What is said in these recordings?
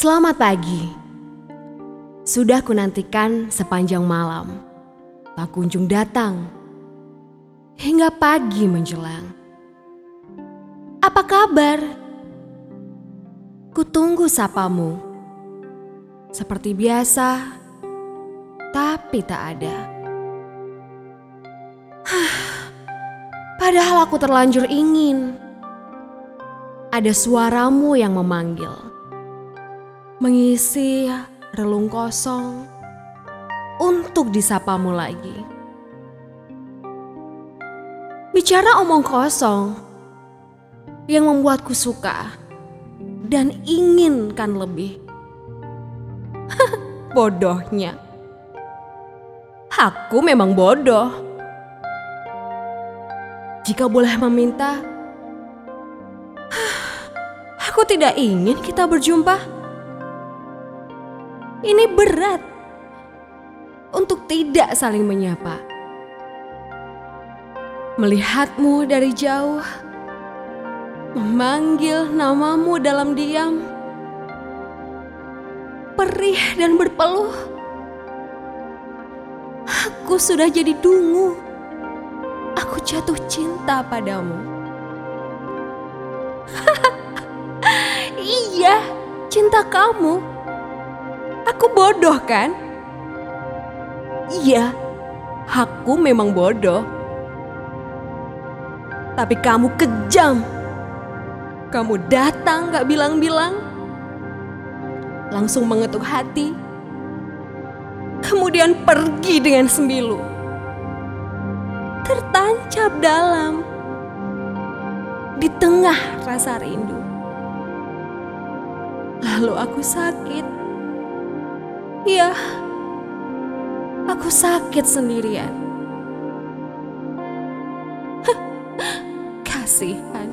Selamat pagi. Sudah kunantikan sepanjang malam. Tak kunjung datang. Hingga pagi menjelang. Apa kabar? Kutunggu sapamu. Seperti biasa, tapi tak ada. Padahal aku terlanjur ingin. Ada suaramu yang memanggil. Mengisi relung kosong untuk disapamu lagi. Bicara omong kosong yang membuatku suka dan inginkan lebih. Bodohnya. Aku memang bodoh. Jika boleh meminta, aku tidak ingin kita berjumpa. Ini berat untuk tidak saling menyapa. Melihatmu dari jauh, memanggil namamu dalam diam, perih dan berpeluh. Aku sudah jadi dungu. Aku jatuh cinta padamu. iya, cinta kamu. Aku bodoh kan? Iya, aku memang bodoh. Tapi kamu kejam. Kamu datang gak bilang-bilang. Langsung mengetuk hati. Kemudian pergi dengan sembilu. Tertancap dalam. Di tengah rasa rindu. Lalu aku sakit. Ya, aku sakit sendirian. Kasihan.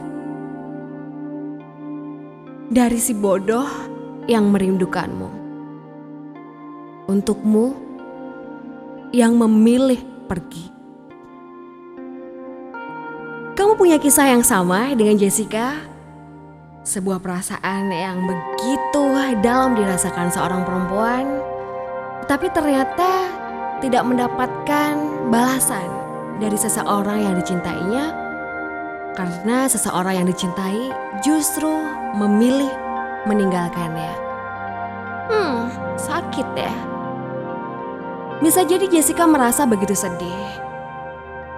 Dari si bodoh yang merindukanmu. Untukmu yang memilih pergi. Kamu punya kisah yang sama dengan Jessica? Sebuah perasaan yang begitu dalam dirasakan seorang perempuan, tapi ternyata tidak mendapatkan balasan dari seseorang yang dicintainya karena seseorang yang dicintai justru memilih meninggalkannya. Hmm, sakit ya. Bisa jadi Jessica merasa begitu sedih,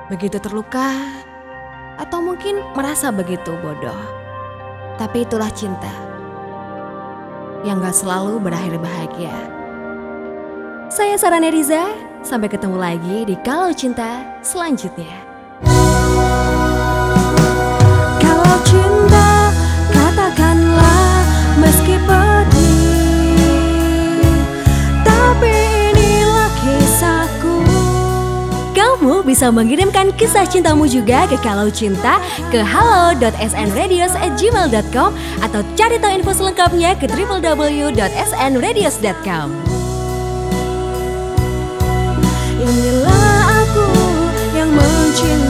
begitu terluka, atau mungkin merasa begitu bodoh. Tapi itulah cinta yang gak selalu berakhir bahagia. Saya Sarah Neriza, sampai ketemu lagi di Kalau Cinta selanjutnya. Kalau cinta katakanlah meski pedih Tapi inilah kisahku Kamu bisa mengirimkan kisah cintamu juga ke Kalau Cinta ke halo.snradios@gmail.com atau cari tahu info selengkapnya ke www.snradios.com. Inilah aku yang mencintai